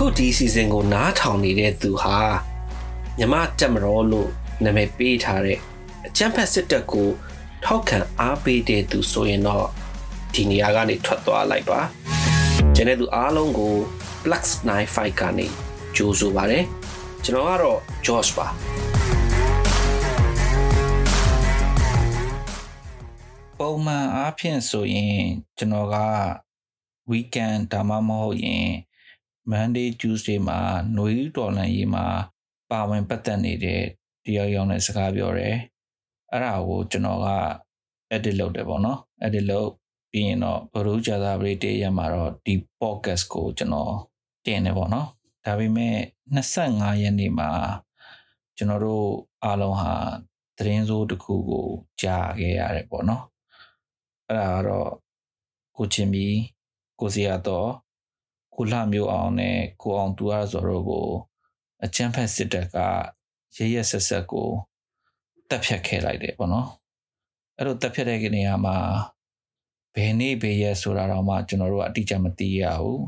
အခုဒီ season ကိုနားထောင်နေတဲ့သူဟာမြမတက်မတော်လို့နာမည်ပေးထားတဲ့အချမ်းဖက်စစ်တပ်ကိုထောက်ခံအားပေးတဲ့သူဆိုရင်တော့ဒီနေရာကနေထွက်သွားလိုက်ပါကျန်တဲ့သူအားလုံးကို Flux 95ကနေကြိုးဆိုပါတယ်ကျွန်တော်ကတော့ Josh ပါပုံမှန်အားဖြင့်ဆိုရင်ကျွန်တော်က weekend ဒါမှမဟုတ်ရင် Monday Tuesday မှာຫນွေတော်လန်ရေးမှာပါဝင်ပတ်သက်နေတဲ့တယောက်ယောက်နဲ့စကားပြောတယ်အဲ့ဒါကိုကျွန်တော်က edit လုပ်တယ်ပေါ့နော် edit လုပ်ပြီးရင်တော့ဘရိုးဂျာသာပရိတေးရမှာတော့ဒီ podcast ကိုကျွန်တော်တင်တယ်ပေါ့နော်ဒါပေမဲ့25ရက်နေ့မှာကျွန်တော်တို့အားလုံးဟာသတင်းစိုးတစ်ခုကိုကြားခဲ့ရတယ်ပေါ့နော်အဲ့ဒါကတော့ကိုချင်းမီကိုစီရတော့ ကိုလှမျိုးအောင်နဲ့ကိုအောင်သူအားဆိုတော့ကိုအချမ်းဖက်စစ်တပ်ကရရဆက်ဆက်ကိုတက်ဖြတ်ခဲ့လိုက်တယ်ပေါ့နော်အဲ့လိုတက်ဖြတ်တဲ့ကနေရာမှာဘယ်နေ့ဘယ်ရက်ဆိုတာတော့မှကျွန်တော်တို့အတိအကျမသိရဘူး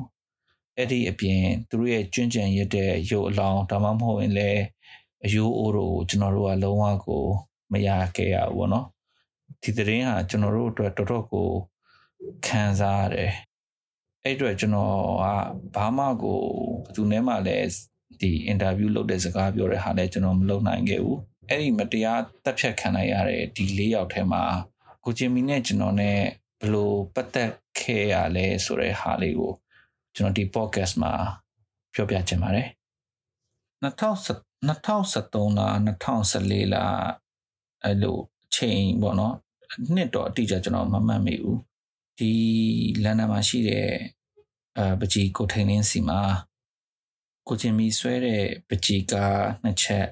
အဲ့ဒီအပြင်သူတို့ရဲ့ကျွန့်ကြံရတဲ့ရုပ်အလောင်းဒါမှမဟုတ်ရင်လည်းအယိုးအိုးတို့ကျွန်တော်တို့ကလုံးဝကိုမရခဲ့ရဘူးပေါ့နော်ဒီသတင်းဟာကျွန်တော်တို့အတွက်တော်တော်ကိုခံစားရတယ် အဲ့အတွက်ကျွန်တော်ကဘာမှကိုဘယ်သူနဲ့မှလည်းဒီအင်တာဗျူးလုပ်တဲ့စကားပြောတဲ့ဟာလည်းကျွန်တော်မလုပ်နိုင်ခဲ့ဘူးအဲ့ဒီမတရားတက်ဖြတ်ခံလိုက်ရတဲ့ဒီ၄ယောက်ထဲမှာကိုချင်းမီနဲ့ကျွန်တော်နဲ့ဘလို့ပတ်သက်ခဲ့ရလဲဆိုတဲ့ဟာလေးကိုကျွန်တော်ဒီ podcast မှာပြောပြချင်ပါတယ်2013လား2014လားအဲ့လိုအချိန်ပေါ့နော်နှစ်တော့အတိအကျကျွန်တော်မမှတ်မိဘူး ဒီလန်ဒန်မှာရှိတဲ့အဲပကြီးကိုထိန်လင်းစီမှာကိုချင်းမီဆွဲတဲ့ပကြီးကားနှစ်ချက်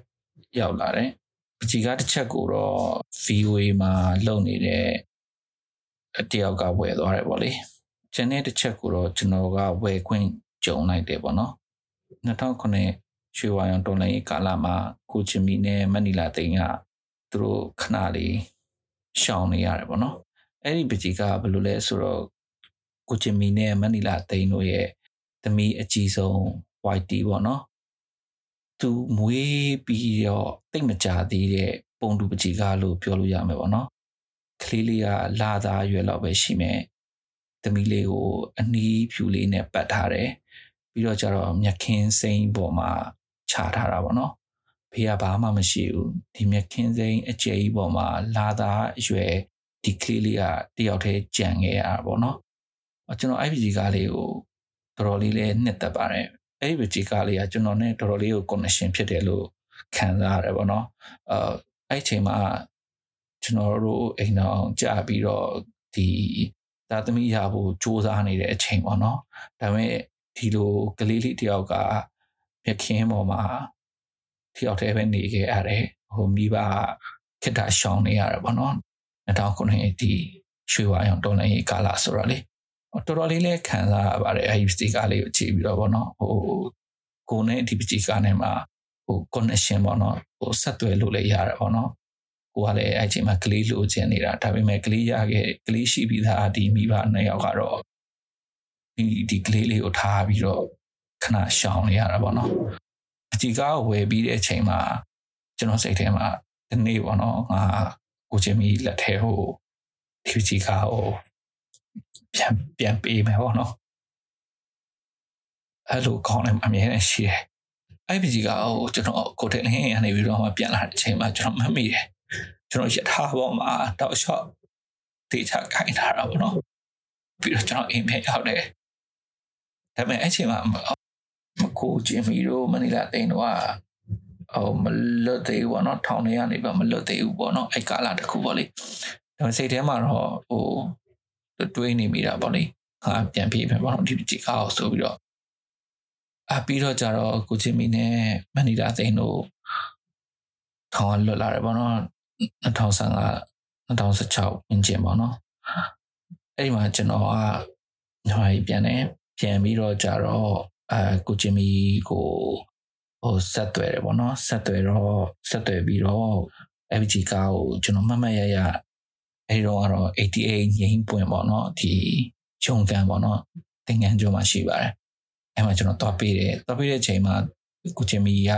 ရောက်လာတယ်ပကြီးကားတစ်ချက်ကိုတော့ VOA မှာလုပ်နေတဲ့အတယောက်ကဝယ်သွားတယ်ပေါ့လေကျန်တဲ့တစ်ချက်ကိုတော့ကျွန်တော်ကဝယ်ခွင့်ကြုံလိုက်တယ်ပေါ့နော်2009ရွှေဝါရောင်တော်လိုင်းကာလမှာကိုချီမီနဲ့မနီလာသိန်းကသူတို့ခဏလေးရှောင်နေရတယ်ပေါ့နော် အဲ့ဒီပကြီးကဘယ်လိုလဲဆိုတော့ကိုချီမီနဲ့မနီလာသိန်းတို့ရဲ့သမီးအကြီးဆုံး YT ပေါ့နော်သူမွေးပြီးတော့တိတ်မကြသေးတဲ့ပုံတူပကြီးကားလို့ပြောလို့ရမယ်ပေါ့နော်ကလေးလေးကလာသားရွယ်လောက်ပဲရှိမယ်သမီးလေးကိုအနီးဖြူလေးနဲ့ပတ်ထားတယ်ပြီးတော့ကျတော့မြက်ခင်းစိမ်းပေါ်မှာခြာထားတာပေါ့နော်ဖေကဘာမှမရှိဘူးဒီမြက်ခင်းစိမ်းအကျယ်ကြီးပေါ်မှာလာသားအရွယ် ဒီကလေးလေးကတယောက်တည်းကြံခဲ့ရတာပေါ့နော်ကျွန်တော် IPG ကားလေးကိုတော်တော်လေးလည်းနှစ်သက်ပါတယ်အဲ့ဒီ IPG ကားလေးကကျွန်တော်နဲ့တော်တော်လေးကို connection ဖြစ်တယ်လို့ခံစားရတယ်ပေါ့နော်အဲအဲ့ချိန်မှာကျွန်တော်တို့အိမ်တော်ကြာပြီးတော့ဒီသားသမီးရဖို့စူးစမ်းနေတဲ့အချိန်ပေါ့နော်ဒါပေမဲ့ဒီလိုကလေးလေးတယောက်ကမြခင်းပေါ်မှာတယောက်တည်းပဲနေခဲ့ရတယ်ဟိုမိဘခိတ္တရှောင်းနေရတာပေါ့နော် 2009ဒီရွှေဝါရောင်တော်လည်းကာလာဆိုတော့လေတော်တော်လေးလည်းခံစားရပါတယ်အဲဒီစတီကာလေးကိုကြည့်ပြီးတော့ပေါ့နော်ဟိုကိုနဲ့ဒီပကြီးကားနဲ့မှာဟို connection ပေါ့နော်ဟိုဆက်သွယ်လို့လည်းရတာပေါ့နော်ကိုကလည်းအဲ့ချိန်မှာကလေးလိုချင်နေတာဒါပေမဲ့ကလေးရခဲ့ကလေးရှိပြီးသားဒီမိဘနှစ်ယောက်ကတော့ဒီဒီကလေးလေးကိုထားပြီးတော့ခဏရှောင်နေရတာပေါ့နော်အကြီးကားကိုဝယ်ပြီးတဲ့အချိန်မှာကျွန်တော်စိတ်ထဲမှာဒီနေ့ပေါ့နော်ငါ ကိုချင်းမီလက်ထဲဟိုဒီကြီးကားကိုပြန်ပြန်ပေးမယ်ပေါ့နော်အဲ့လိုကောင်းတယ်အမြဲတမ်းရှိတယ်အဲ့ဒီကြီးကဟိုကျွန်တော်ကိုတယ်လင်းကနေပြီးတော့မှပြန်လာတဲ့အချိန်မှာကျွန်တော်မမိတယ်ကျွန်တော်ရထားပေါ်မှာတောက်လျှော့တေချခိုင်းထားတာပေါ့နော်ပြီးတော့ကျွန်တော်အိမ်ပြန်ရောက်တယ်ဒါပေမဲ့အဲ့ချိန်မှာမကိုဂျင်မီတို့မနီလာတိန်တို့က ဟိုမလွတ်သေးဘူးပေါ့နော်ထောင်ထဲကနေပါမလွတ်သေးဘူးပေါ့နော်အဲ့ကာလတစ်ခုပေါ့လေဒါပေမဲ့စိတ်ထဲမှာတော့ဟိုတွေးနေမိတာပေါ့လေဟာပြန်ပြေးမယ်ပေါ့နော်ဒီကြည့်ကားအောင်ဆိုပြီးတော့အပြီးတော့ကြတော့ကိုချင်းမီနဲ့မနီလာသိန်းတို့ထောင်လွတ်လာတယ်ပေါ့နော်2015 2016ဝန်းကျင်ပေါ့နော်အဲ့ဒီမှာကျွန်တော်ကညီမကြီးပြန်တယ်ပြန်ပြီးတော့ကြတော့အဲကိုချင်းမီကို ဟိုဆက်သွယ်တယ်ပေါ့နော်ဆက်သွယ်တော့ဆက်သွယ်ပြီးတော့ FG ကားကိုကျွန်တော်မှတ်မှတ်ရရအဲဒီတော့ကတော့88ငိမ့်ပွင့်ပေါ့နော်ဒီဂျုံကန်ပေါ့နော်သင်္ကန်းကျော်မှာရှိပါတယ်အဲ့မှာကျွန်တော်သွားပေးတယ်သွားပေးတဲ့အချိန်မှာကိုချင်မီက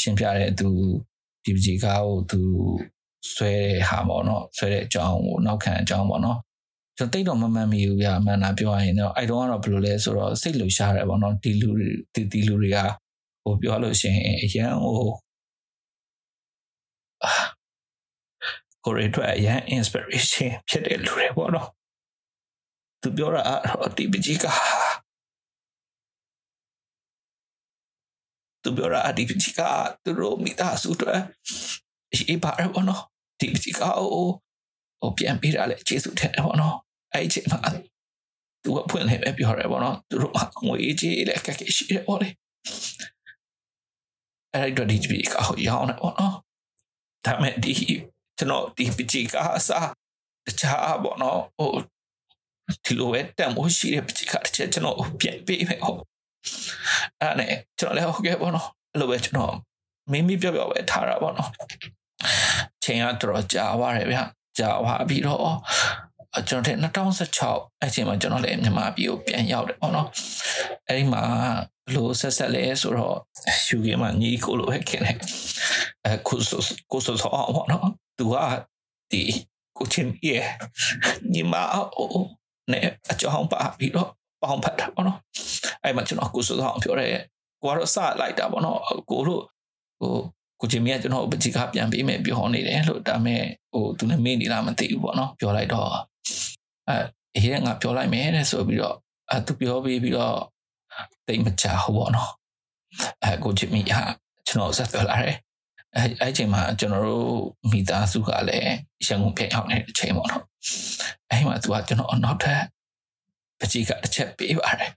ရှင်းပြတဲ့သူဒီပကြီးကားကိုသူဆွဲတဲ့ဟာပေါ့နော်ဆွဲတဲ့အကြောင်းကိုနောက်ခံအကြောင်းပေါ့နော်ကျွန်တော်တိတ်တော့မမှန်မိဘူးဗျာအမှန်တာပြောရရင်တော့အဲ့တော့ကတော့ဘယ်လိုလဲဆိုတော့စိတ်လှူရှားတယ်ပေါ့နော်ဒီလူဒီဒီလူတွေက ဟိုပြောလို့ရှိရင်အရန်ဟိုကိုရီအတွက်အရန် inspiration ဖြစ်တဲ့လူတွေပေါ့နော်သူပြောတာအတီပကြီးကသူပြောတာဒီပကြီးကသူတို့မိသားစုတွေအေးပါရပေါ့နော်ဒီပကြီးကဟိုဟိုပြန်ပေးတာလေကျေးဇူးတင်တယ်ပေါ့နော်အဲ့ဒီချိန်မှာသူကဖွင့်နေပဲပြောရဲပေါ့နော်သူတို့ငွေကြီးလည်းကက်ရှိတယ်ပေါ့လေ အဲ့ဒီတော့ဒီပကြီးကဟိုရောင်းနေပေါ့နော်ဒါမဲ့ဒီကျွန်တော်ဒီပကြီးကအစားတခြားပေါ့နော်ဟိုဒီလိုပဲတန်ဖို့ရှိတဲ့ပကြီးကတစ်ချက်ကျွန်တော်ပြန်ပေးမယ်ဟုတ်အဲ့နဲ့ကျွန်တော်လည်းဟုတ်ကဲ့ပေါ့နော်အဲ့လိုပဲကျွန်တော်မင်းမီပြောပြောပဲထားတာပေါ့နော်ချိန်ကတော့ကြာသွားတယ်ဗျကြာသွားပြီးတော့ကျွန်တော်တဲ့2016အဲ့ချိန်မှာကျွန်တော်လည်းမြန်မာပြည်ကိုပြန်ရောက်တယ်ပေါ့နော်အဲ့ဒီမှာဘ လို့ဆက်ဆက်လဲဆိုတော့ယူကေမှာညီကိုလိုပဲခင်တယ်အဲကိုဆိုကိုဆိုတော့ပေါ့နော်သူကဒီကိုချင်းရဲ့ညီမအိုနဲ့အကြောင်းပါပြီးတော့ပေါင်းဖတ်တာပေါ့နော်အဲ့မှာကျွန်တော်ကိုဆိုတော့ပြောတယ်ကိုကတော့စလိုက်တာပေါ့နော်ကိုတို့ဟိုကိုချင်းမြတ်ကျွန်တော်ပကြီးကပြန်ပေးမယ်ပြောနေတယ်လို့ဒါမဲ့ဟိုသူလည်းမေ့နေလားမသိဘူးပေါ့နော်ပြောလိုက်တော့အဲအေးငါပြောလိုက်မယ်တဲ့ဆိုပြီးတော့အဲသူပြောပြီးပြီးတော့ တိတ်မချဟုတ်ပေါ့နော်အဲကိုချင်းမြတ်ကျွန်တော်ဆက်ပြောလာတယ်အဲအဲ့ချိန်မှာကျွန်တော်တို့မိသားစုကလည်းရန်ကုန်ပြန်ရောက်နေတဲ့အချိန်ပေါ့နော်အဲ့မှာသူကကျွန်တော်နောက်ထပ်ပကြီးကတစ်ချက်ပေးပါတယ်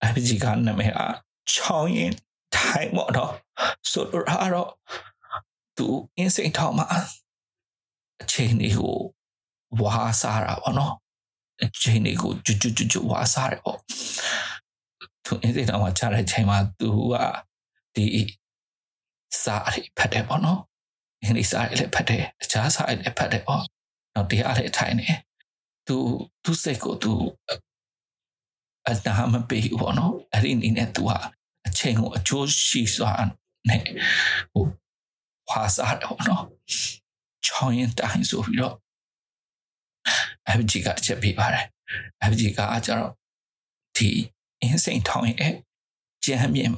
အဲ့ပကြီးကနာမည်ကချောင်းရင်ထိုင်ပေါ့နော်ဆိုတော့ဟာတော့သူအင်းစိန်ထောင်မှာအချိန်လေးကိုဝါစားတာပေါ့နော်အချိန်လေးကိုကျွတ်ကျွတ်ကျွတ်ဝါစားတယ်ပေါ့ သူအင်းစိန်ထောင်မှာချတဲ့အချိန်မှာသူကဒီစာအရိဖတ်တယ်ပေါ့နော်အင်္ဂလိပ်စာအရိလည်းဖတ်တယ်တခြားစာအရိလည်းဖတ်တယ်ပေါ့နောက်တရားလည်းထိုင်နေသူသူစိတ်ကိုသူအနာမပေးဘူးပေါ့နော်အဲ့ဒီအနေနဲ့သူကအချိန်ကိုအကျိုးရှိစွာနဲ့ဟိုဝါစားတယ်ပေါ့နော်ချောင်းရင်တိုင်းဆိုပြီးတော့အဘကြီးကအချက်ပေးပါတယ်အဘကြီးကအားကြတော့ဒီ အင်းစိန်ထောင်းရဲ့ကျမ်းမြင်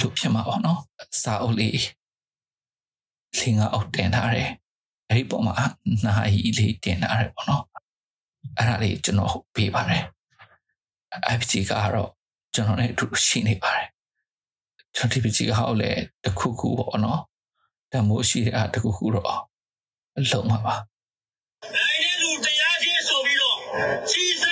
လို့ဖြစ်မှာပေါ့နော်စာအုပ်လေးလင်းကအုပ်တင်ထားတယ်အဲ့ဒီပုံမှာနာယီလေးတင်ထားတယ်ပေါ့နော်အဲ့ဒါလေးကျွန်တော်ပေးပါတယ်အဘကြီးကတော့ကျွန်တော်နဲ့အတူရှိနေပါတယ်ကျွန်တော်ဒီပကြီးကဟောက်လေတခုခုပေါ့နော်တမိုးရှိတဲ့အတခုခုတော့လုံးမှာပါနိုင်တဲ့လူတရားချင်းဆိုပြီးတော့စီစံ